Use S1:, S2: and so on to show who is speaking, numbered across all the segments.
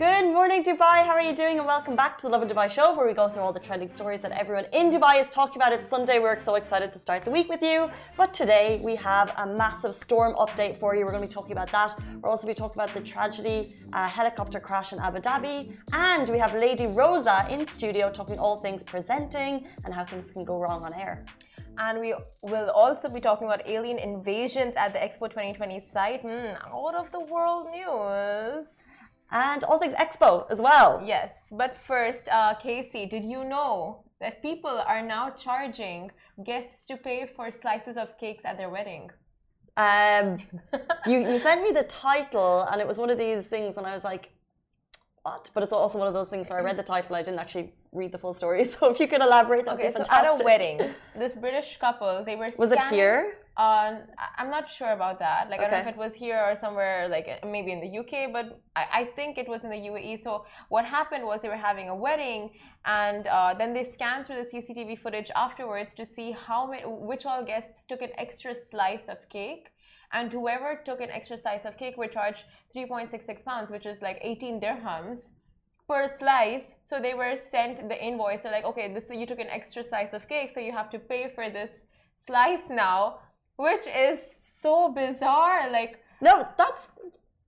S1: Good morning, Dubai. How are you doing? And welcome back to the Lovin Dubai show, where we go through all the trending stories that everyone in Dubai is talking about. It's Sunday. We're so excited to start the week with you. But today we have a massive storm update for you. We're going to be talking about that. We'll also going to be talking about the tragedy uh, helicopter crash in Abu Dhabi. And we have Lady Roza in studio talking all things presenting and how things can go wrong on air.
S2: And we will also be talking about alien invasions at the Expo 2020 site. Mm, out of the world news
S1: and all things expo as well.
S2: Yes, but first, uh, Casey, did you know that people are now charging guests to pay for slices of cakes at their wedding?
S1: Um, you you sent me the title, and it was one of these things, and I was like, But it's also one of those things where I read the title, I didn't actually read the full story. So if you could elaborate, that'd
S2: okay,
S1: be fantastic.
S2: so at a wedding, this British couple, they were.
S1: Was it here?
S2: Uh, I'm not sure about that. Like, okay. I don't know if it was here or somewhere, like maybe in the UK, but I, I, think it was in the UAE. So, what happened was they were having a wedding, and uh, then they scanned through the CCTV footage afterwards to see how many, which all guests took an extra slice of cake. And whoever took an extra slice of cake were charged 3.66 pounds, which is like 18 dirhams per slice. So they were sent the invoice. They're like, okay, this you took an extra slice of cake, so you have to pay for this slice now which is so bizarre. Like
S1: no, that's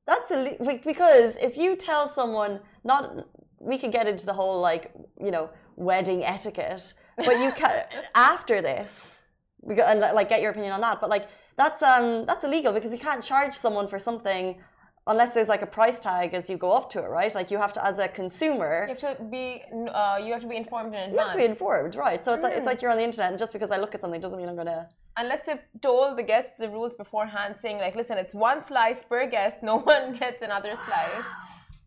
S1: that's a, because if you tell someone not, we could get into the whole like you know wedding etiquette, but you can after this, and like get your opinion on that. But like that's um that's illegal because you can't charge someone for something unless there's like a price tag as you go up to it, right? Like you have to, as a consumer,
S2: you have to be, uh, you have to be informed in advance.
S1: You have to be informed, right? So it's mm. like it's like you're on the internet, and just because I look at something doesn't mean I'm gonna.
S2: Unless they've told the guests the rules beforehand, saying like, listen, it's one slice per guest, no one gets another slice.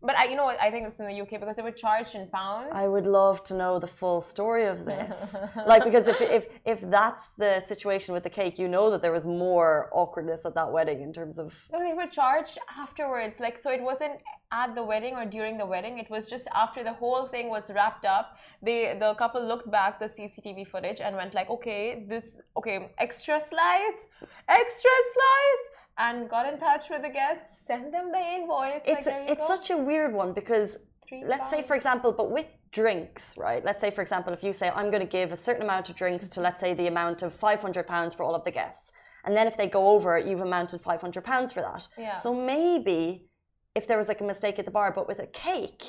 S2: But I, you know what? I think it's in the UK because they were charged in pounds.
S1: I would love to know the full story of this, like because if if if that's the situation with the cake, you know that there was more awkwardness at that wedding in terms of.
S2: No, they were charged afterwards. Like so, it wasn't at the wedding or during the wedding. It was just after the whole thing was wrapped up. They the couple looked back the CCTV footage and went like, okay, this okay, extra slice, extra slice and got in touch with the guests, send them the invoice.
S1: It's like, it's go. such a weird one because let let's say for example, but with drinks, right? Let's say for example, if you say I'm going to give a certain amount of drinks to mm-hmm. let's say the amount of 500 pounds for all of the guests, and then if they go over, you've amounted 500 pounds for that.
S2: Yeah.
S1: So maybe if there was like a mistake at the bar, but with a cake,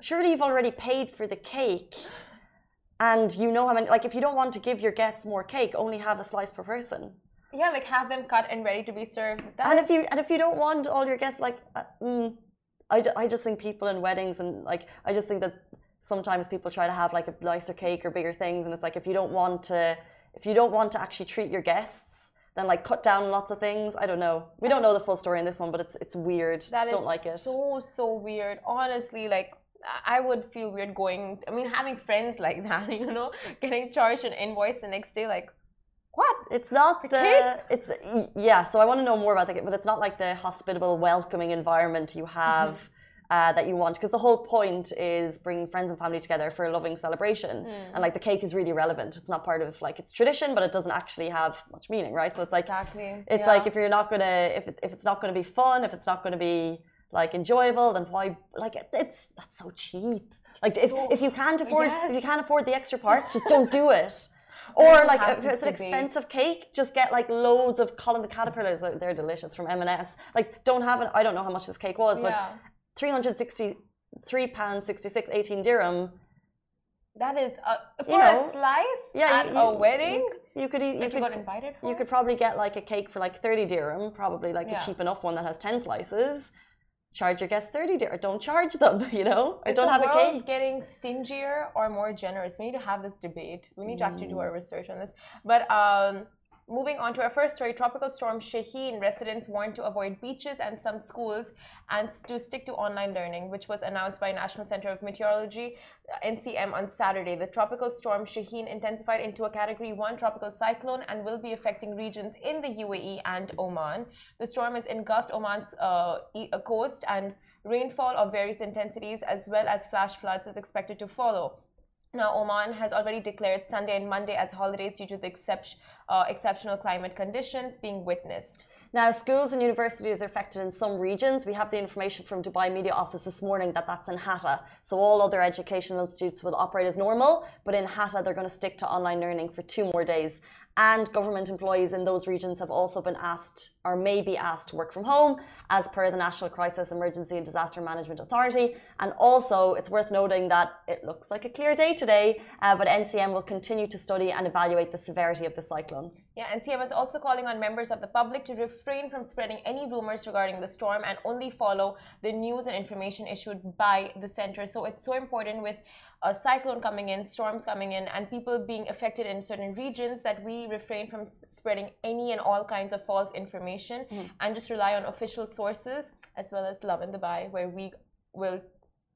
S1: surely you've already paid for the cake. And you know how many, like, if you don't want to give your guests more cake, only have a slice per person
S2: yeah, like have them cut and ready to be served.
S1: That and if you and if you don't want all your guests, like, uh, mm, I, I just think people in weddings and like I just think that sometimes people try to have like a nicer cake or bigger things, and it's like if you don't want to if you don't want to actually treat your guests, then like cut down lots of things. I don't know. We don't know the full story in this one, but it's it's weird.
S2: That
S1: don't like it.
S2: So so weird. Honestly, like I would feel weird going. I mean, having friends like that, you know, getting charged an invoice the next day, like what?
S1: It's not the, the it's yeah. So I want to know more about the cake, but it's not like the hospitable, welcoming environment you have. Mm -hmm. Uh, that you want because the whole point is bringing friends and family together for a loving celebration mm. and like the cake is really relevant it's not part of like its tradition but it doesn't actually have much meaning right so it's like
S2: exactly.
S1: it's yeah. like if you're not gonna if, it, if it's not gonna be fun if it's not gonna be like enjoyable then why like it, it's that's so cheap like if, so, if you can't afford yes. if you can't afford the extra parts just don't do it or like if it's an expensive cake, just get like loads of Colin the Caterpillars. They're delicious from M&S. Like don't have it. I don't know how much this cake was, but yeah. 363 pounds 66, 18 dirham.
S2: That is uh, a, for you know, a slice yeah, at you, a wedding.
S1: You, you could eat. You could,
S2: got invited for?
S1: You could probably get like a cake for like 30 dirham, probably like yeah. a cheap enough one that has 10 slices charge your guests 30 or don't charge them you know? Or don't have a cake
S2: getting stingier or more generous? We need to have this debate. We need mm. to actually do our research on this. But um Moving on to our first story, tropical storm Shaheen residents warned to avoid beaches and some schools and to stick to online learning, which was announced by National Center of Meteorology, uh, NCM, on Saturday. The tropical storm Shaheen intensified into a Category 1 tropical cyclone and will be affecting regions in the UAE and Oman. The storm has engulfed Oman's uh, uh, coast and Rainfall of various intensities as well as flash floods is expected to follow. Now, Oman has already declared Sunday and Monday as holidays due to the except, uh, exceptional climate conditions being witnessed.
S1: Now, schools and universities are affected in some regions. We have the information from Dubai Media Office this morning that that's in Hatta. So all other educational institutes will operate as normal, but in Hatta they're going to stick to online learning for two more days and government employees in those regions have also been asked or may be asked to work from home as per the National Crisis Emergency and Disaster Management Authority. And also, it's worth noting that it looks like a clear day today, uh, but NCM will continue to study and evaluate the severity of the cyclone.
S2: Yeah, NCM is also calling on members of the public to refrain from spreading any rumors regarding the storm and only follow the news and information issued by the center. So it's so important with a cyclone coming in, storms coming in, and people being affected in certain regions that we refrain from spreading any and all kinds of false information mm. and just rely on official sources as well as Lovin Dubai, where we will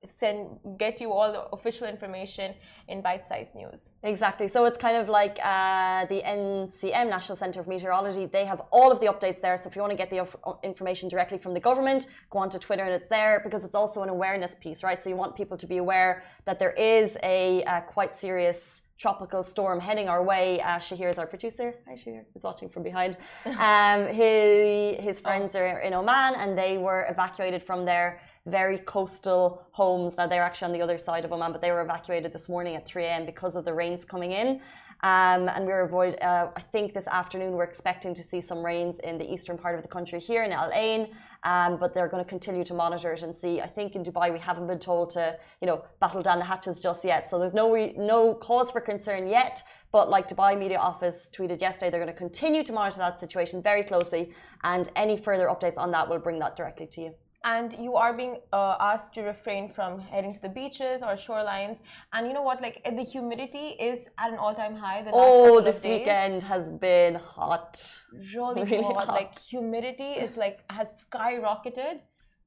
S2: send get you all the official information in bite-sized news
S1: exactly so it's kind of like uh, the ncm national center of meteorology they have all of the updates there so if you want to get the information directly from the government go on to twitter and it's there because it's also an awareness piece right so you want people to be aware that there is a, a quite serious tropical storm heading our way. Uh, Shahir is our producer. Hi, Shahir. He's watching from behind. Um, his, his friends are in Oman and they were evacuated from their very coastal homes. Now they're actually on the other side of Oman, but they were evacuated this morning at 3 a.m. because of the rains coming in. Um, and we're avoid. Uh, I think this afternoon we're expecting to see some rains in the eastern part of the country here in Al Ain. Um, but they're going to continue to monitor it and see. I think in Dubai we haven't been told to, you know, battle down the hatches just yet. So there's no no cause for concern yet. But like Dubai Media Office tweeted yesterday, they're going to continue to monitor that situation very closely, and any further updates on that we'll bring that directly to you
S2: and you are being uh, asked to refrain from heading to the beaches or shorelines. And you know what? Like the humidity is at an all-time high the
S1: oh this weekend has been hot.
S2: Really, really hot. hot. like humidity is like has skyrocketed.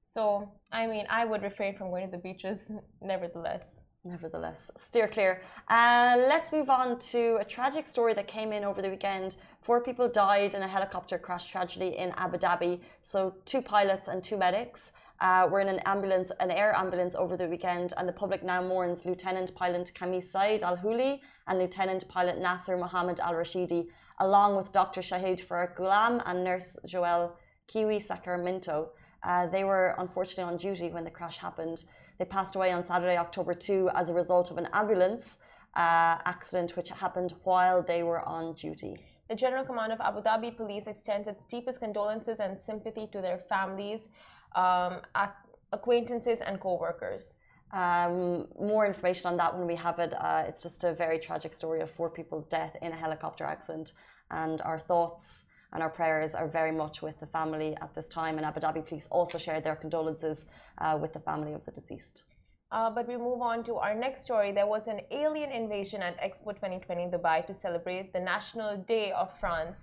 S2: So i mean i would refrain from going to the beaches nevertheless
S1: nevertheless steer clear. Uh, let's move on to a tragic story that came in over the weekend. Four people died in a helicopter crash tragedy in abu dhabi. So two pilots and two medics uh, were in an ambulance an air ambulance over the weekend and the public now mourns lieutenant pilot kamis said al huli and lieutenant pilot nasser mohammed al rashidi along with dr shahid farouk ghulam and nurse joelle kiwi sacramento uh, they were unfortunately on duty when the crash happened they passed away on Saturday, October 2, as a result of an ambulance uh, accident which happened while they were on duty.
S2: The General Command of Abu Dhabi Police extends its deepest condolences and sympathy to their families, um, acquaintances, and co workers.
S1: Um, more information on that when we have it. Uh, it's just a very tragic story of four people's death in a helicopter accident, and our thoughts and our prayers are very much with the family at this time. And Abu Dhabi police also shared their condolences uh, with the family of the deceased.
S2: Uh, but we move on to our next story. There was an alien invasion at Expo 2020 Dubai to celebrate the National Day of France.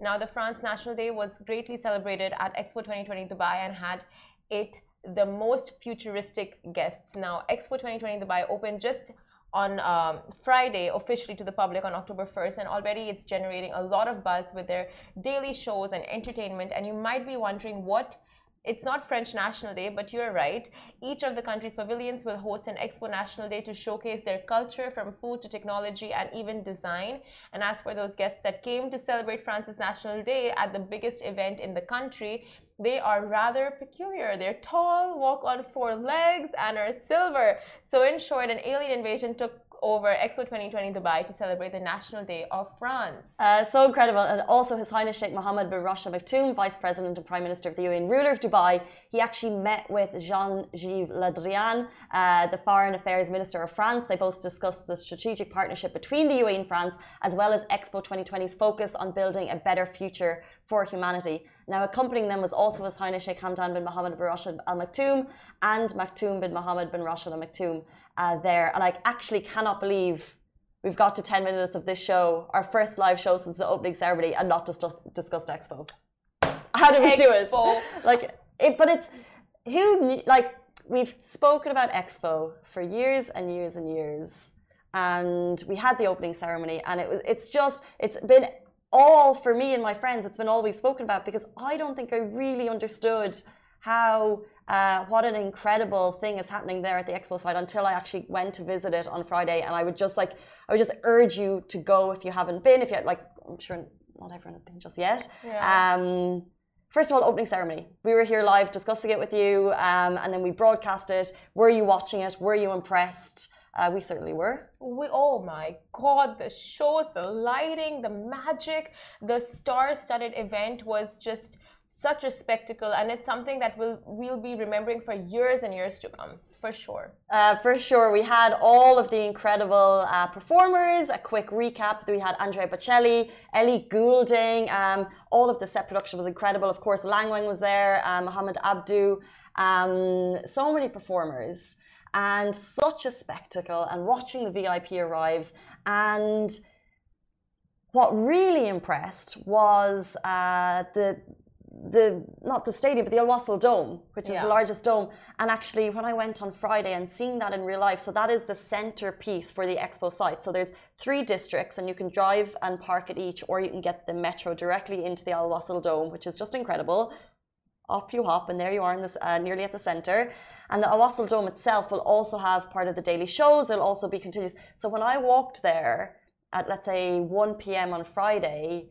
S2: Now, the France National Day was greatly celebrated at Expo 2020 Dubai and had it the most futuristic guests. Now, Expo 2020 Dubai opened just on um, Friday officially to the public on October 1st, and already it's generating a lot of buzz with their daily shows and entertainment. And you might be wondering what it's not French National Day, but you're right. Each of the country's pavilions will host an Expo National Day to showcase their culture from food to technology and even design. And as for those guests that came to celebrate France's National Day at the biggest event in the country, they are rather peculiar. They're tall, walk on four legs, and are silver. So, in short, an alien invasion took over Expo 2020 Dubai to celebrate the National Day of France.
S1: Uh, so incredible. And also His Highness Sheikh Mohammed bin Rashid Al Maktoum, Vice President and Prime Minister of the UAE and ruler of Dubai, he actually met with Jean-Yves Le Drian, uh, the Foreign Affairs Minister of France. They both discussed the strategic partnership between the UAE and France, as well as Expo 2020's focus on building a better future for humanity. Now, accompanying them was also His Highness Sheikh Hamdan bin Mohammed bin Rashid Al Maktoum and Maktoum bin Mohammed bin Rashid Al Maktoum uh, there. And I actually cannot believe we've got to 10 minutes of this show, our first live show since the opening ceremony, and not discuss, discussed Expo. How did we Expo. do it? Like, it, but it's who, like, we've spoken about Expo for years and years and years. And we had the opening ceremony, and it was, it's just, it's been all for me and my friends, it's been all we've spoken about because I don't think I really understood how uh, what an incredible thing is happening there at the expo site until I actually went to visit it on Friday. And I would just like, I would just urge you to go if you haven't been, if you like, I'm sure not everyone has been just yet. Yeah. Um, first of all, opening ceremony. We were here live discussing it with you, um, and then we broadcast it. Were you watching it? Were you impressed? Uh, we certainly were.
S2: We, oh my God, the shows, the lighting, the magic, the star studded event was just such a spectacle, and it's something that we'll, we'll be remembering for years and years to come. For sure.
S1: Uh, for sure. We had all of the incredible uh, performers. A quick recap. We had Andrea Bocelli, Ellie Goulding. Um, all of the set production was incredible. Of course, Lang Wang was there, um, Mohamed Abdu. Um, so many performers and such a spectacle and watching the VIP arrives and what really impressed was uh, the the not the stadium but the Al Wasl Dome, which is yeah. the largest dome. And actually, when I went on Friday and seeing that in real life, so that is the centerpiece for the expo site. So there's three districts, and you can drive and park at each, or you can get the metro directly into the Al Wasl Dome, which is just incredible off you hop, and there you are in this, uh, nearly at the center. And the Al Wasl Dome itself will also have part of the daily shows. It'll also be continuous. So when I walked there at let's say 1 p.m. on Friday,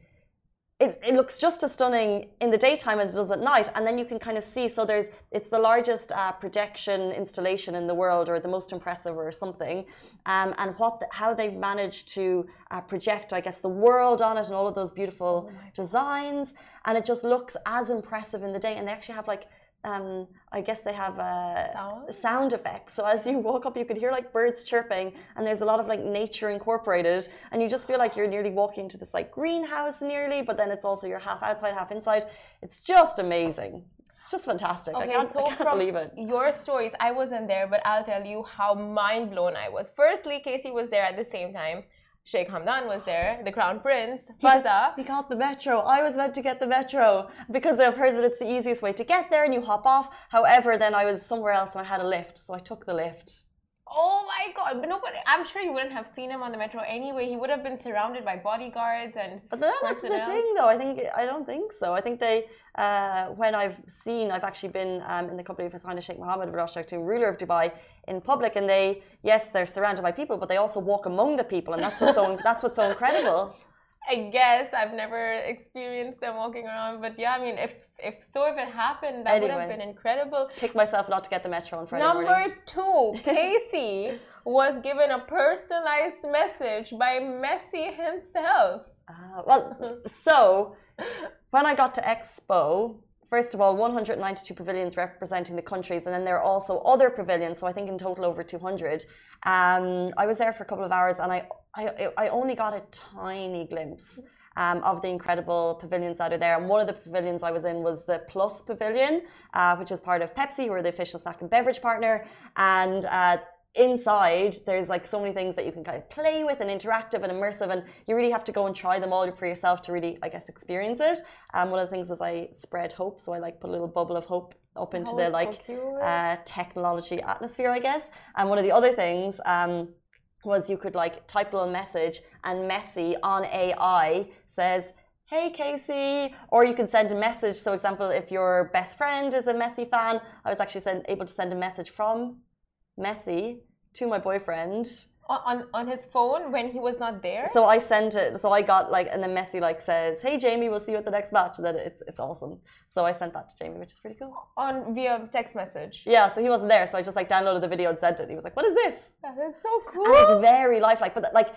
S1: it, it looks just as stunning in the daytime as it does at night and then you can kind of see so there's it's the largest uh, projection installation in the world or the most impressive or something um, and what the, how they managed to uh, project i guess the world on it and all of those beautiful oh designs and it just looks as impressive in the day and they actually have like um, I guess they have uh, sound? sound effects. So as you walk up, you could hear like birds chirping, and there's a lot of like nature incorporated, and you just feel like you're nearly walking to this like greenhouse nearly, but then it's also you're half outside, half inside. It's just amazing. It's just fantastic. Okay, I can't, so I can't believe it.
S2: Your stories, I wasn't there, but I'll tell you how mind blown I was. Firstly, Casey was there at the same time. Sheikh Hamdan was there, the crown prince, Fazza.
S1: He, he got the metro. I was meant to get the metro because I've heard that it's the easiest way to get there and you hop off. However, then I was somewhere else and I had a lift, so I took the lift.
S2: Oh my god! But nobody. I'm sure you wouldn't have seen him on the metro anyway. He would have been surrounded by bodyguards and.
S1: But that's the thing, though. I think I don't think so. I think they, uh, when I've seen, I've actually been um, in the company of His Highness Sheikh Mohammed bin Rashid, ruler of Dubai, in public, and they, yes, they're surrounded by people, but they also walk among the people, and that's what's so that's what's so incredible.
S2: I guess I've never experienced them walking around, but yeah, I mean, if if so, if it happened, that anyway, would have been incredible.
S1: Pick myself not to get the metro on Friday
S2: Number
S1: morning.
S2: two, Casey was given a personalized message by Messi himself.
S1: Uh, well, so when I got to Expo, first of all, 192 pavilions representing the countries, and then there are also other pavilions. So I think in total over 200. Um, I was there for a couple of hours, and I I, I only got a tiny glimpse. Um, of the incredible pavilions that are there. And one of the pavilions I was in was the Plus Pavilion, uh, which is part of Pepsi, who are the official snack and beverage partner. And uh, inside there's like so many things that you can kind of play with and interactive and immersive and you really have to go and try them all for yourself to really i guess experience it. Um, one of the things was i spread hope so i like put a little bubble of hope up into oh, the like so uh, technology atmosphere i guess. And one of the other things um, was you could like type a little message and messi on ai says hey Casey, or you can send a message. So, example, if your best friend is a Messi fan, I was actually send, able to send a message from Messi to my boyfriend
S2: on on his phone when he was not there.
S1: So I sent it. So I got like, and then Messi like says, "Hey Jamie, we'll see you at the next match." That it's it's awesome. So I sent that to Jamie, which is pretty cool.
S2: On via text message.
S1: Yeah. So he wasn't there, so I just like downloaded the video and sent it. He was like, "What is this?"
S2: That is so cool.
S1: And it's very lifelike, but like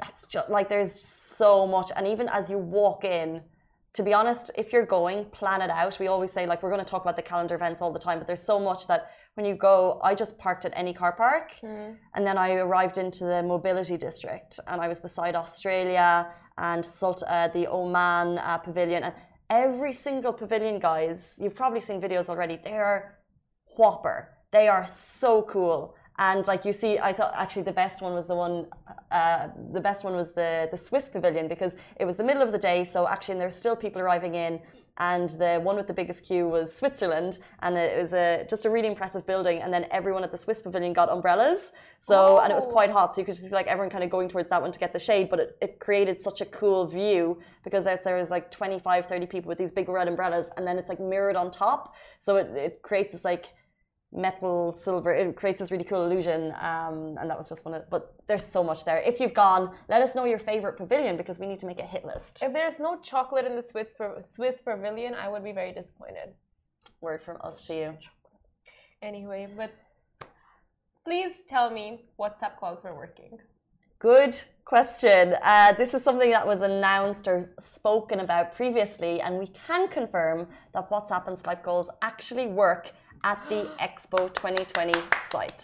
S1: that's just like there's so much, and even as you walk in to be honest, if you're going, plan it out. We always say, like, we're going to talk about the calendar events all the time, but there's so much that when you go, I just parked at any car park mm. and then I arrived into the mobility district and I was beside Australia and Sult- uh, the Oman uh, pavilion. And every single pavilion, guys, you've probably seen videos already, they are whopper. They are so cool and like you see, I thought actually the best one was the one, uh, the best one was the the Swiss pavilion because it was the middle of the day. So actually, there's still people arriving in, and the one with the biggest queue was Switzerland, and it was a just a really impressive building. And then everyone at the Swiss pavilion got umbrellas. So oh. and it was quite hot, so you could see like everyone kind of going towards that one to get the shade. But it, it created such a cool view because there's there was like 25, 30 people with these big red umbrellas, and then it's like mirrored on top, so it, it creates this like metal silver it creates this really cool illusion um, and that was just one of but there's so much there. If you've gone let us know your favorite pavilion because we need to make a hit list.
S2: If there's no chocolate in the swiss swiss pavilion i would be very disappointed.
S1: Word from us to you.
S2: Anyway but please tell me whatsapp calls were working.
S1: Good question. Uh, this is something that was announced or spoken about previously, and we can confirm that WhatsApp and Skype calls actually work at the Expo 2020 site.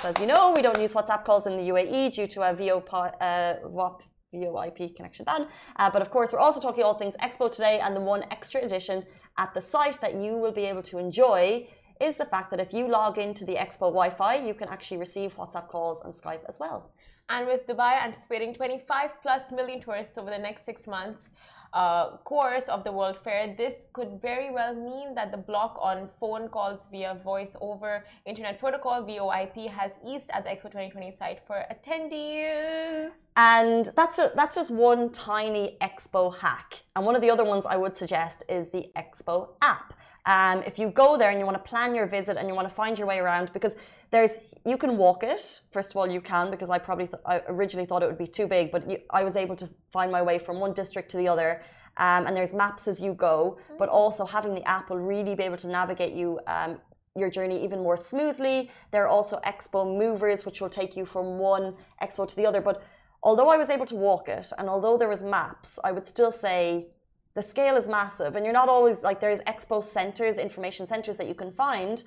S1: So as you know, we don't use WhatsApp calls in the UAE due to our VO, uh, VOP, VoIP connection ban. Uh, but of course, we're also talking all things Expo today, and the one extra addition at the site that you will be able to enjoy is the fact that if you log into the Expo Wi-Fi, you can actually receive WhatsApp calls and Skype as well.
S2: And with Dubai anticipating 25 plus million tourists over the next six months, uh, course of the World Fair, this could very well mean that the block on phone calls via voice over Internet Protocol VoIP has eased at the Expo 2020 site for attendees.
S1: And that's just, that's just one tiny Expo hack. And one of the other ones I would suggest is the Expo app. Um, if you go there and you want to plan your visit and you want to find your way around, because there's you can walk it. First of all, you can because I probably I originally thought it would be too big, but you, I was able to find my way from one district to the other. Um, and there's maps as you go, but also having the app will really be able to navigate you um, your journey even more smoothly. There are also expo movers, which will take you from one expo to the other. But although I was able to walk it, and although there was maps, I would still say the scale is massive and you're not always like there's expo centers information centers that you can find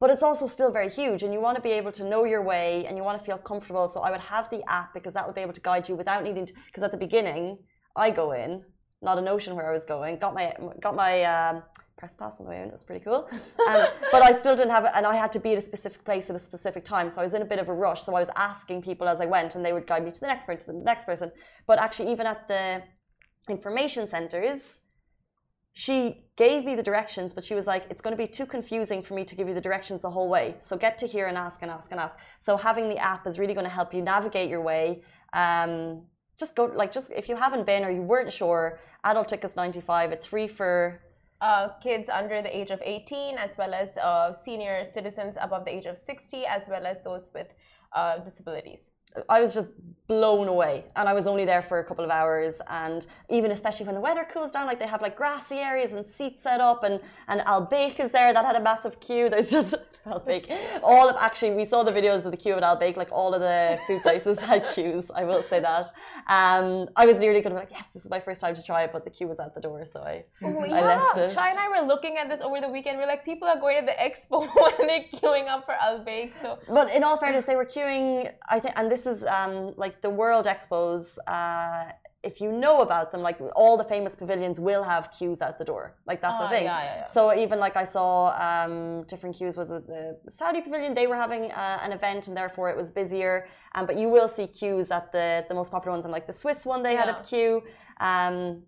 S1: but it's also still very huge and you want to be able to know your way and you want to feel comfortable. So i would have the app because that would be able to guide you without needing to because at the beginning i go in not a notion where i was going got my got my um, press pass on the way in it was pretty cool. Um, but i still didn't have it and i had to be at a specific place at a specific time so i was in a bit of a rush. So i was asking people as i went and they would guide me to the next person to the next person. But actually even at the information centers, she gave me the directions, but she was like, it's going to be too confusing for me to give you the directions the whole way. So get to here and ask and ask and ask. So having the app is really going to help you navigate your way. Um, just go, like, just if you haven't been or you weren't sure, adult tickets 95. It's free for
S2: uh, kids under the age of 18, as well as uh, senior citizens above the age of 60, as well as those with uh, disabilities.
S1: I was just blown away. And I was only there for a couple of hours. And even especially when the weather cools down like they have like grassy areas and seats set up and and Al Baik is there that had a massive queue. There's just Al Baik all of actually we saw the videos of the queue at Al Baik like all of the food places had queues I will say that. Um I was nearly going to be like yes this is my first time to try it but the queue was at the door so I,
S2: oh, yeah. I left it. Chai and I were looking at this over the weekend. We're like people are going to the expo and they're queuing up for Al Baik so
S1: but in all fairness they were queuing I think and this is um, like the World Expos. Uh, if you know about them, like all the famous pavilions will have queues out the door. Like that's the thing.
S2: Yeah, yeah, yeah.
S1: So even like I saw um, different queues. Was it the Saudi pavilion? They were having uh, an event and therefore it was busier. Um, but you will see queues at the the most popular ones. And like the Swiss one, they had a queue. Um,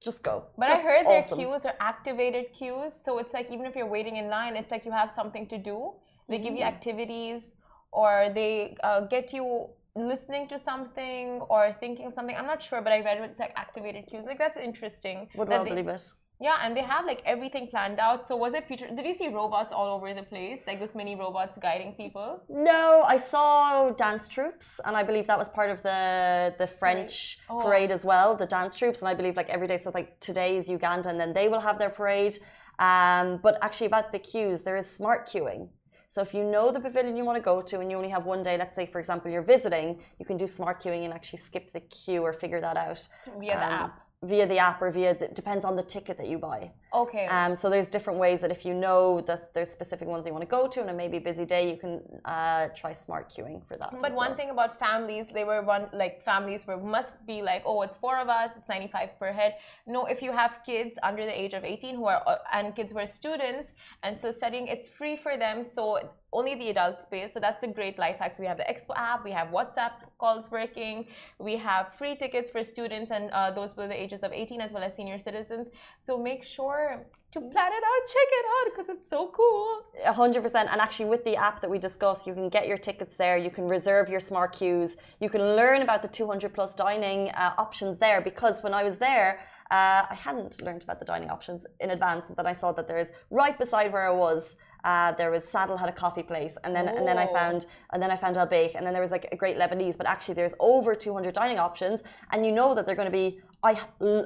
S1: just go.
S2: But
S1: just
S2: I heard awesome. their queues are activated queues. So it's like even if you're waiting in line, it's like you have something to do. They give you mm. activities or they uh, get you listening to something or thinking of something. I'm not sure, but I read it's like activated cues. Like that's interesting.
S1: Would well believe it.
S2: Yeah, and they have like everything planned out. So was it future? Did you see robots all over the place, like those many robots guiding people?
S1: No, I saw dance troops, and I believe that was part of the the French oh. parade as well. The dance troops, and I believe like every day. So like today is Uganda, and then they will have their parade. Um, but actually, about the queues, there is smart queuing. So if you know the pavilion you want to go to and you only have one day, let's say for example you're visiting, you can do smart queuing and actually skip the queue or figure that out
S2: via the um, app.
S1: Via the app or via the, depends on the ticket that you buy.
S2: Okay.
S1: Um, so there's different ways that if you know that there's specific ones you want to go to and it may be a busy day, you can uh, try smart queuing for that.
S2: But one
S1: well.
S2: thing about families, they were one like families were must be like, oh, it's four of us, it's 95 per head. No, if you have kids under the age of 18 who are uh, and kids who are students and still studying, it's free for them. So only the adult space. So that's a great life hack. So we have the Expo app, we have WhatsApp calls working, we have free tickets for students and uh, those below the ages of 18 as well as senior citizens. So make sure to plan it out, check it out because it's so cool.
S1: 100%. And actually, with the app that we discussed, you can get your tickets there, you can reserve your smart queues, you can learn about the 200 plus dining uh, options there because when I was there, uh, I hadn't learned about the dining options in advance, but I saw that there's right beside where I was uh, there was Saddle had a coffee place, and then and then I found and then I found Al Baik, and then there was like a great Lebanese. But actually, there's over 200 dining options, and you know that they're going to be. I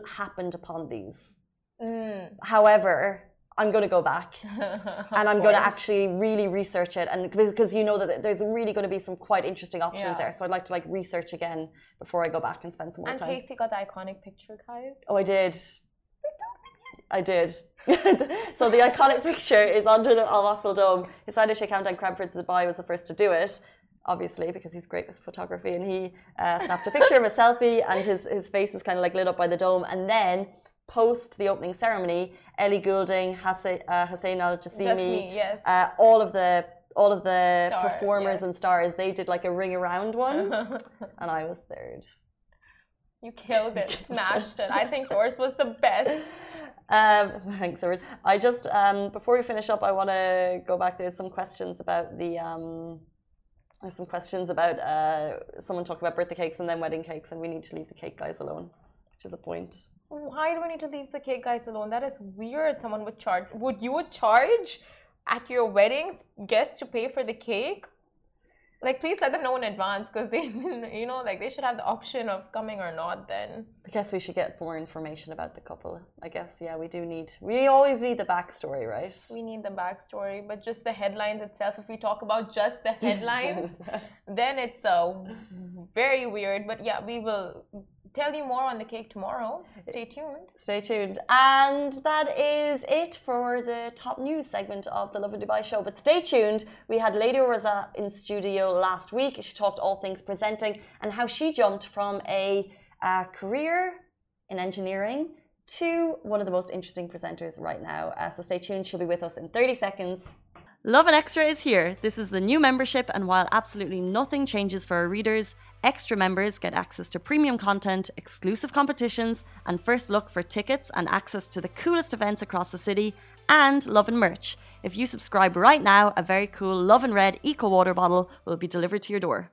S1: happened upon these. Mm. However, I'm going to go back and I'm going to actually really research it and because you know that there's really going to be some quite interesting options yeah. there so I'd like to like research again before I go back and spend some more
S2: and
S1: time.
S2: And Casey got the iconic picture guys.
S1: Oh I did. I did. so the iconic picture is under the Al Wasl Dome. His Highness Hamdan Crown Prince of Dubai was the first to do it, obviously, because he's great with photography. And he uh, snapped a picture of a selfie, and his, his face is kind of like lit up by the dome. And then, post the opening ceremony, Ellie Goulding, Hussein, uh, Hussein Al Jassimi,
S2: yes.
S1: uh, all of the all of the Star, performers yes. and stars, they did like a ring around one, and I was third.
S2: You killed it, smashed it. I think yours was the best.
S1: Um, thanks, Erin. I just um, before we finish up, I want to go back. There's some questions about the. Um, there's some questions about uh, someone talking about birthday cakes and then wedding cakes, and we need to leave the cake guys alone, which is a point.
S2: Why do we need to leave the cake guys alone? That is weird. Someone would charge. Would you charge at your weddings guests to pay for the cake? like please let them know in advance because they you know like they should have the option of coming or not then
S1: i guess we should get more information about the couple i guess yeah we do need we always need the backstory right
S2: we need the backstory but just the headlines itself if we talk about just the headlines then it's uh, very weird but yeah we will tell you more on the cake tomorrow. Stay tuned.
S1: Stay tuned. And that is it for the top news segment of the Lovin Dubai show. But stay tuned. We had Lady Roza in studio last week. She talked all things presenting and how she jumped from a uh, career in engineering to one of the most interesting presenters right now. Uh, so stay tuned. She'll be with us in 30 seconds. Lovin Extra is here. This is the new membership, and while absolutely nothing changes for our readers, extra members get access to premium content, exclusive competitions, and first look for tickets and access to the coolest events across the city, and Lovin merch. If you subscribe right now, a very cool Lovin Red Eco Water bottle will be delivered to your door.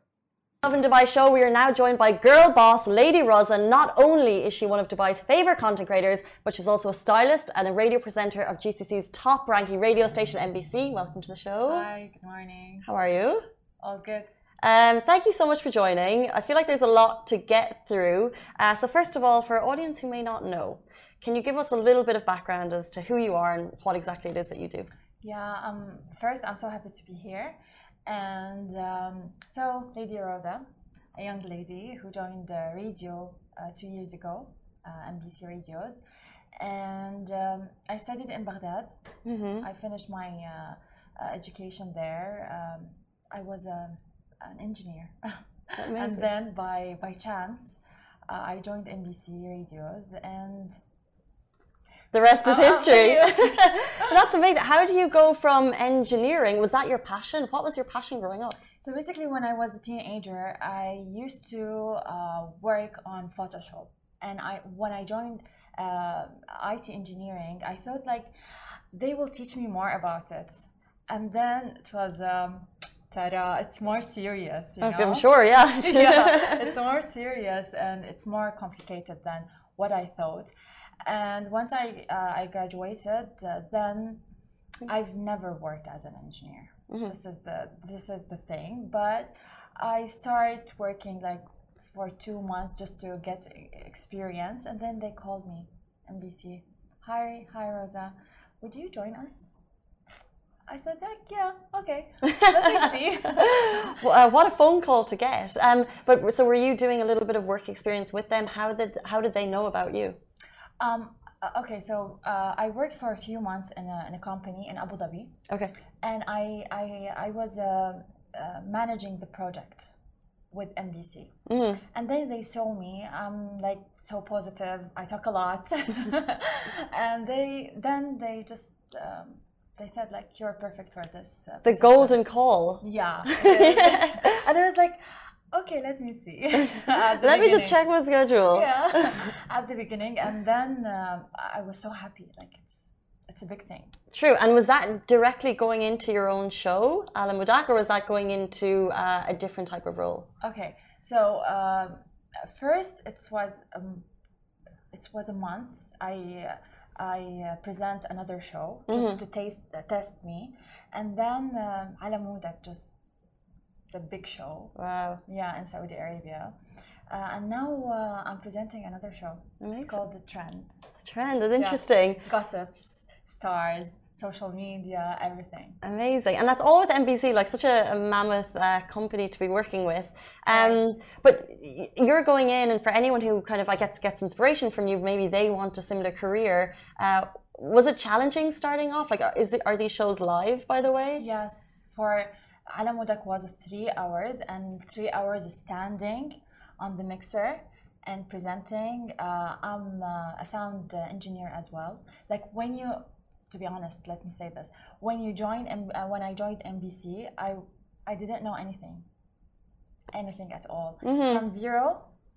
S1: Lovin Dubai show, we are now joined by girl boss Lady Roza. Not only is she one of Dubai's favourite content creators, but she's also a stylist and a radio presenter of GCC's top ranking radio station, MBC. Welcome to the show.
S3: Hi, good morning.
S1: How are you?
S3: All good.
S1: Um, thank you so much for joining. I feel like there's a lot to get through. Uh, so, first of all, for our audience who may not know, can you give us a little bit of background as to who you are and what exactly it is that you do?
S3: Yeah, um, first, I'm so happy to be here. And um, so, Lady Roza, a young lady who joined the radio uh, two years ago, uh, MBC Radios, and um, I studied in Baghdad. Mm-hmm. I finished my uh, uh education there. Um, I was a, an engineer, and then by by chance, uh, I joined MBC Radios and
S1: the rest is oh, history. That's amazing. How do you go from engineering? Was that your passion? What was your passion growing up?
S3: So basically, when I was a teenager, I used to uh, work on Photoshop, and I when I joined uh, IT engineering, I thought like they will teach me more about it, and then it was. Um, ta-da, it's more serious. You
S1: know? I'm sure, yeah.
S3: yeah, it's more serious and it's more complicated than what I thought. And once I uh, I graduated, uh, then I've never worked as an engineer. Mm-hmm. This is the this is the thing. But I started working like for two months just to get experience, and then they called me, MBC. Hi, hi, Roza. Would you join us? I said, yeah, okay. Let me see.
S1: well, uh, what a phone call to get. Um, but so were you doing a little bit of work experience with them? How did how did they know about you?
S3: Um, Uh, okay, so uh, I worked for a few months in a, in a company in Abu Dhabi.
S1: Okay.
S3: And I, I, I was uh, uh managing the project with MBC. Mm-hmm. And then they saw me, I'm like so positive, I talk a lot. and they then they just um, they said like you're perfect for this.
S1: Uh, the golden call.
S3: Yeah. and I was like, okay, let me see.
S1: let beginning. me just check my schedule.
S3: Yeah. At the beginning, and then uh, I was so happy. Like it's it's a big thing.
S1: True. And was that directly going into your own show, Ala Modak, or was that going into uh, a different type of role?
S3: Okay. So uh, first, it was um, it was a month. I I uh, present another show just mm-hmm. to taste uh, test me, and then um, Ala Modak just the big show.
S1: Wow.
S3: Yeah, in Saudi Arabia. Uh, and now uh, I'm presenting another show Amazing. called The Trend.
S1: The Trend, that's interesting.
S3: Yeah. Gossips, stars, social media, everything.
S1: Amazing. And that's all with MBC, like such a, a mammoth uh, company to be working with. Um, right. But you're going in, and for anyone who kind of I guess gets inspiration from you, maybe they want a similar career. Uh, was it challenging starting off? Like, is it, are these shows live, by the way?
S3: Yes. For Ala Modak was three hours, and three hours standing on the mixer and presenting. Uh, I'm uh, a sound engineer as well. Like when you to be honest, let me say this: when you join, uh, when I joined MBC, I I didn't know anything, anything at all, mm-hmm. from zero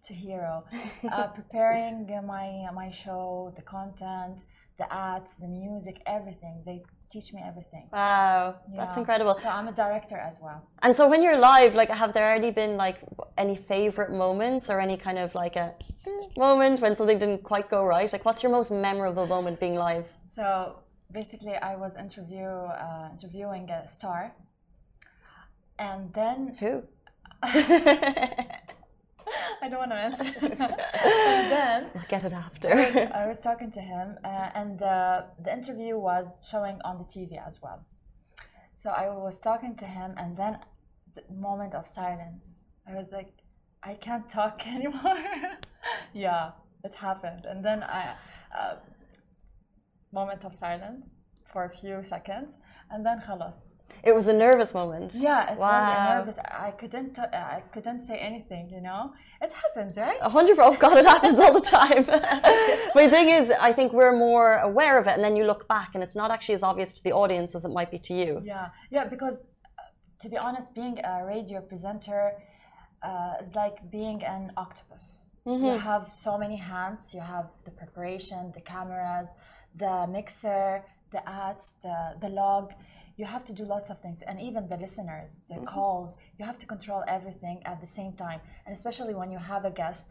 S3: to hero. uh, preparing my my show, the content, the ads, the music, everything. They teach me everything.
S1: Wow, yeah. that's incredible.
S3: So I'm a director as well.
S1: And so when you're live, like, have there already been like any favorite moments or any kind of like a moment when something didn't quite go right? Like, what's your most memorable moment being live?
S3: So basically I was interview uh, interviewing a star, and then
S1: who?
S3: I don't want to answer. and then
S1: we'll get it after.
S3: I was, I was talking to him, uh, and the the interview was showing on the TV as well. So I was talking to him, and then the moment of silence. I was like, I can't talk anymore. yeah, it happened, and then I. Uh, moment of silence for a few seconds and then خلاص
S1: it was a nervous moment.
S3: Yeah, it wow. was a nervous. I couldn't. I couldn't say anything. You know, it happens, right?
S1: A hundred. Oh God, it happens all the time. but the thing is, I think we're more aware of it, and then you look back, and it's not actually as obvious to the audience as it might be to you.
S3: Yeah, yeah. Because uh, to be honest, being a radio presenter uh, is like being an octopus. Mm-hmm. You have so many hands. You have the preparation, the cameras the mixer, the ads, the, the log. You have to do lots of things, and even the listeners, the mm-hmm. calls, you have to control everything at the same time. And especially when you have a guest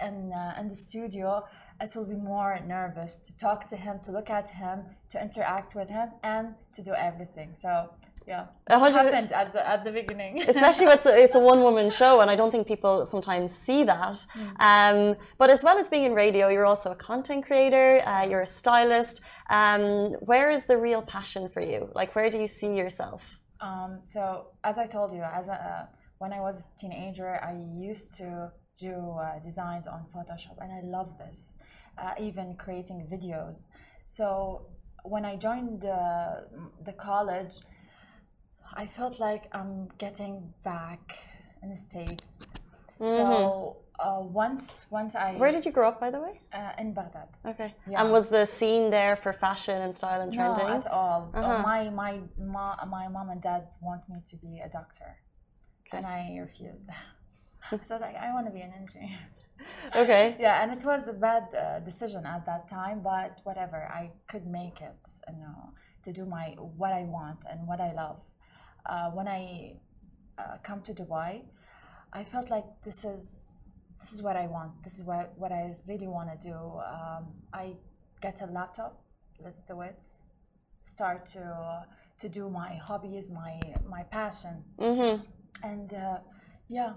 S3: in, uh, in the studio, it will be more nervous to talk to him, to look at him, to interact with him, and to do everything. So yeah. It happened at the at the beginning?
S1: Especially when it's a, it's a one woman show and i don't think people sometimes see that. Mm. um, but as well as being in radio you're also a content creator uh, you're a stylist. Um, where is the real passion for you? Like where do you see yourself?
S3: Um, so as i told you as a, uh, when i was a teenager i used to do uh, designs on photoshop and i love this uh, even creating videos. So when i joined the, the college I felt like I'm getting back in the States. Mm-hmm. So uh, once once I
S1: Where did you grow up by the way?
S3: Uh, in Baghdad.
S1: Okay. Yeah. And was the scene there for fashion and style and trending?
S3: No, at all. Uh, uh-huh. Uh, my my ma, my mom and dad want me to be a doctor. Okay. And I refused. so like I want to be an engineer.
S1: Okay.
S3: yeah, and it was a bad uh, decision at that time, but whatever, I could make it, you know, to do my what I want and what I love uh, when I uh, come to Dubai, I felt like this is this is what I want. This is what what I really want to do. Um, I get a laptop. Let's do it. Start to uh, to do my hobbies, my my passion, mm-hmm. and uh, yeah.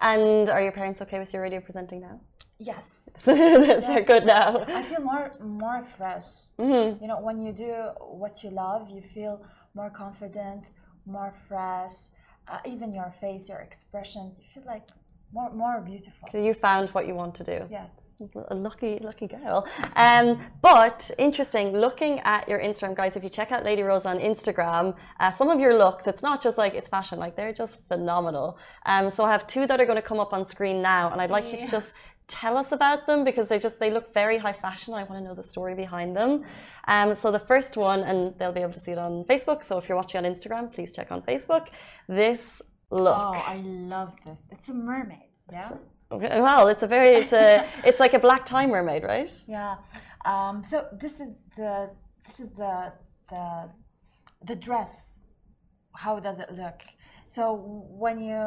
S1: And are your parents okay with your radio presenting now?
S3: Yes.
S1: They're yes. good now.
S3: I feel more more fresh. Mm-hmm. You know, when you do what you love, you feel more confident, more fresh. Uh, even your face, your expressions, you feel like more more beautiful.
S1: You found what you want to do.
S3: Yes.
S1: a lucky, lucky girl. Um, but interesting, looking at your Instagram, guys. If you check out Lady Rose on Instagram, uh, some of your looks, it's not just like it's fashion; like they're just phenomenal. Um, so I have two that are going to come up on screen now, and I'd like you to just tell us about them because they just they look very high fashion. I want to know the story behind them. Um, so the first one, and they'll be able to see it on Facebook. So if you're watching on Instagram, please check on Facebook. This look.
S3: Oh, I love this. It's a mermaid. Yeah.
S1: Okay. Well, it's a very it's a it's like a black tie mermaid, right?
S3: Yeah. Um, so this is the this is the the the dress. How does it look? So when you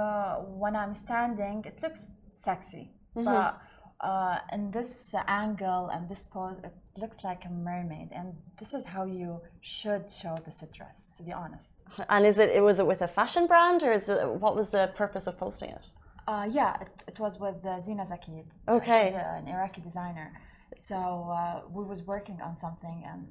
S3: when I'm standing, it looks sexy, mm-hmm. but uh, in this angle and this pose, it looks like a mermaid, and this is how you should show this dress. To be honest.
S1: And is it? Was it with a fashion brand, or is it? What was the purpose of posting it?
S3: Uh, yeah, it, it, was with uh, Zina Zakid.
S1: Okay.
S3: She's an Iraqi designer. So uh, we was working on something and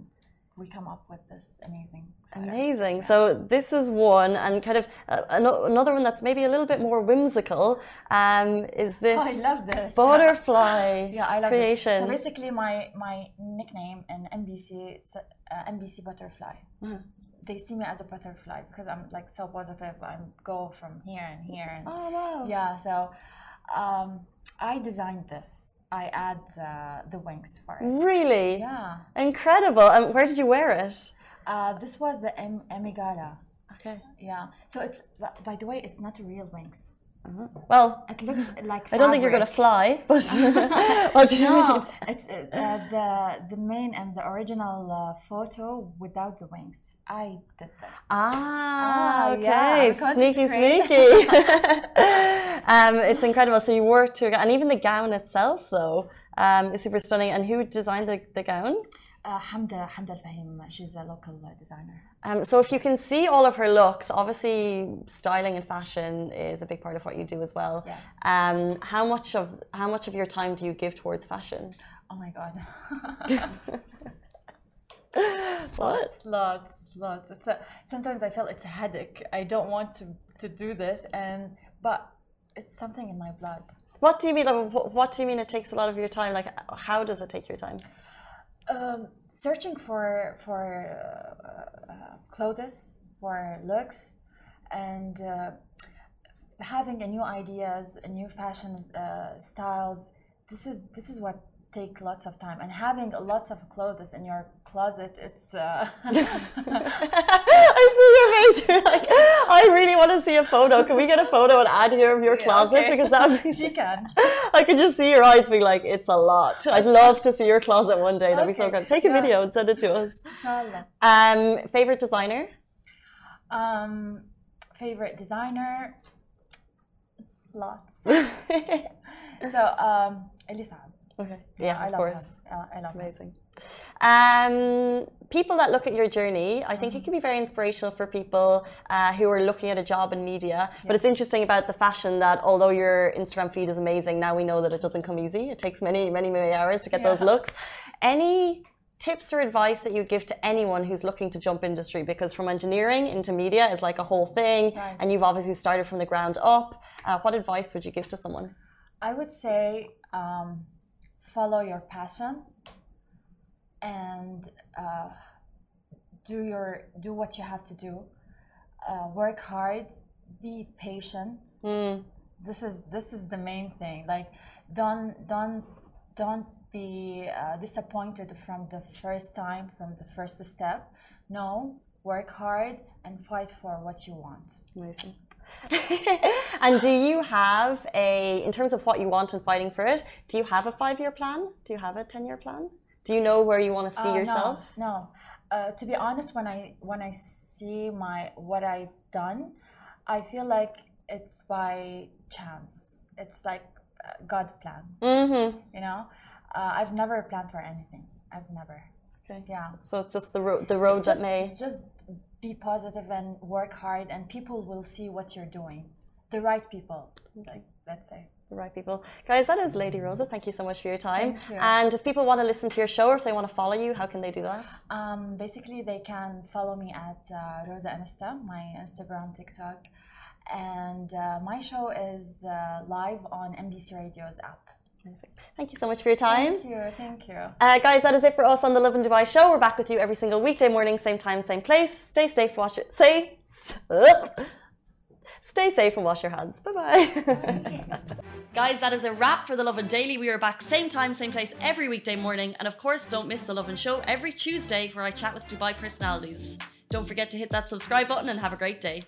S3: we come up with this amazing.
S1: Amazing. Yeah. So this is one, and kind of uh, another one that's maybe a little bit more whimsical. Um, is this?
S3: Oh, I love this
S1: butterfly.
S3: yeah, I love
S1: creation.
S3: This. So basically, my my nickname in MBC it's uh, MBC Butterfly. Mm-hmm they see me as a butterfly because I'm like so positive. I go from here and here. And,
S1: oh wow!
S3: Yeah, so um, I designed this. I add the, the wings for it.
S1: Really?
S3: Yeah.
S1: Incredible. And um, where did you wear it?
S3: Uh, this was the Emigala.
S1: Okay.
S3: Yeah. So it's by the way, it's not real wings.
S1: Uh-huh. Well,
S3: it looks like.
S1: I don't think you're going to fly, but what do you
S3: no,
S1: mean?
S3: it's uh, the the main and the original uh, photo without the wings. I did this.
S1: Ah, ah okay. Yeah, sneaky, sneaky. um, it's incredible. So you worked to, and even the gown itself, though, um, is super stunning. And who designed the, the gown?
S3: Uh, Hamda, Hamda Al-Fahim. She's a local uh, designer.
S1: Um, so if you can see all of her looks, obviously styling and fashion is a big part of what you do as well.
S3: Yeah.
S1: Um, how much of how much of your time do you give towards fashion?
S3: Oh my god.
S1: what?
S3: Lots, lots lots. It's a, sometimes I feel it's a headache. I don't want to, to do this, and but it's something in my blood.
S1: What do you mean? What do you mean? It takes a lot of your time. Like, how does it take your time?
S3: Um, searching for for uh, uh, clothes, for looks, and uh, having a new ideas, a new fashion uh, styles. This is this is what take lots of time. And having lots of clothes in your closet it's uh...
S1: i see your face. You're like i really want to see a photo. Can we get a photo and add here of your closet?
S3: okay.
S1: because that
S3: would be she can.
S1: I can just see your eyes being like it's a lot. I'd love to see your closet one day. That'd okay. be so good. Take a yeah. video and send it to us.
S3: Inshallah.
S1: um favorite designer?
S3: Um favorite designer? Lots. So um Elie Saab
S1: Okay. Yeah,
S3: I
S1: of course.
S3: Uh, I love
S1: Amazing. Um, people that look at your journey, I think mm. it can be very inspirational for people uh, who are looking at a job in media. But it's interesting about the fashion that although your Instagram feed is amazing, now we know that it doesn't come easy. It takes many, many, many hours to get yeah. those looks. Any tips or advice that you give to anyone who's looking to jump industry? Because from engineering into media is like a whole thing, right. and you've obviously started from the ground up. Uh, what advice would you give to someone?
S3: I would say. Um, follow your passion and uh, do your do what you have to do. Uh, work hard be patient.
S1: Mm.
S3: this is this is the main thing. Like don't don't don't be uh, disappointed from the first time from the first step. No work hard and fight for what you want.
S1: Amazing and do you have a, in terms of what you want and fighting for it, do you have a five year plan? Do you have a 10 year plan? Do you know where you want to see uh, yourself?
S3: No, no. Uh, to be honest, when I when I see my what I've done, I feel like it's by chance. It's like uh, God plan.
S1: Mm-hmm.
S3: You know, uh, I've never planned for anything. I've never.
S1: Okay.
S3: Yeah.
S1: So it's just the road the road
S3: just,
S1: that may
S3: just be positive and work hard and people will see what you're doing. The right people like let's say.
S1: The right people. Guys that is Lady Roza. Thank you so much for your time.
S3: You.
S1: and if people want to listen to your show or if they want to follow you how can they do that?
S3: Um, basically they can follow me at uh, Roza insta my instagram tiktok. And uh, my show is uh, live on MBC radio's app
S1: Thank you so much for your time.
S3: Thank you. Thank you.
S1: Uh, guys, that is it for us on the Lovin Dubai show. We're back with you every single weekday morning, same time, same place. Stay safe, wash it. Say, stay safe and wash your hands. Bye bye. guys, that is a wrap for the Lovin Daily. We are back same time, same place every weekday morning. And of course, don't miss the Lovin Show every Tuesday where I chat with Dubai personalities. Don't forget to hit that subscribe button and have a great day.